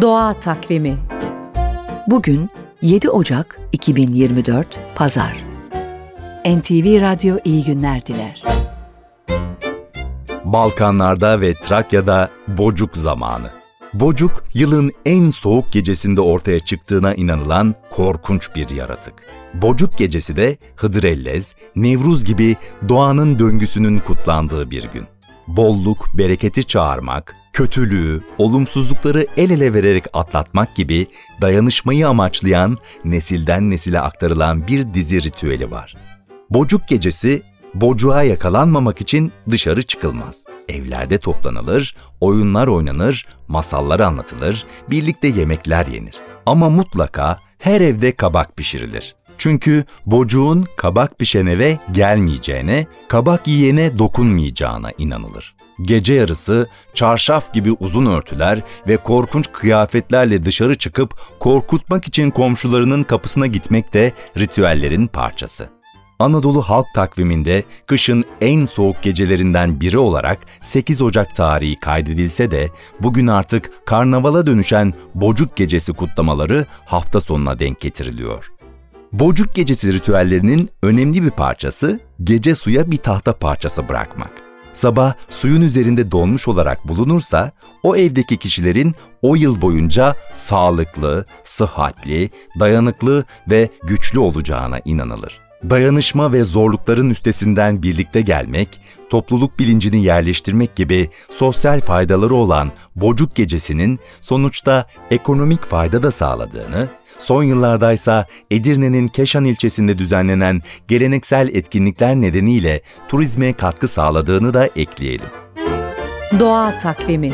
Doğa Takvimi Bugün 7 Ocak 2024 Pazar NTV Radyo iyi günler diler. Balkanlarda ve Trakya'da bocuk zamanı. Bocuk, yılın en soğuk gecesinde ortaya çıktığına inanılan korkunç bir yaratık. Bocuk gecesi de Hıdrellez, Nevruz gibi doğanın döngüsünün kutlandığı bir gün. Bolluk, bereketi çağırmak, kötülüğü, olumsuzlukları el ele vererek atlatmak gibi dayanışmayı amaçlayan, nesilden nesile aktarılan bir dizi ritüeli var. Bocuk gecesi, bocuğa yakalanmamak için dışarı çıkılmaz. Evlerde toplanılır, oyunlar oynanır, masallar anlatılır, birlikte yemekler yenir. Ama mutlaka her evde kabak pişirilir. Çünkü bocuğun kabak pişen eve gelmeyeceğine, kabak yiyene dokunmayacağına inanılır. Gece yarısı çarşaf gibi uzun örtüler ve korkunç kıyafetlerle dışarı çıkıp korkutmak için komşularının kapısına gitmek de ritüellerin parçası. Anadolu halk takviminde kışın en soğuk gecelerinden biri olarak 8 Ocak tarihi kaydedilse de bugün artık karnavala dönüşen Bocuk Gecesi kutlamaları hafta sonuna denk getiriliyor. Bocuk Gecesi ritüellerinin önemli bir parçası gece suya bir tahta parçası bırakmak. Sabah suyun üzerinde donmuş olarak bulunursa o evdeki kişilerin o yıl boyunca sağlıklı, sıhhatli, dayanıklı ve güçlü olacağına inanılır. Dayanışma ve zorlukların üstesinden birlikte gelmek, topluluk bilincini yerleştirmek gibi sosyal faydaları olan Bocuk Gecesi'nin sonuçta ekonomik fayda da sağladığını, son yıllardaysa Edirne'nin Keşan ilçesinde düzenlenen geleneksel etkinlikler nedeniyle turizme katkı sağladığını da ekleyelim. Doğa Takvimi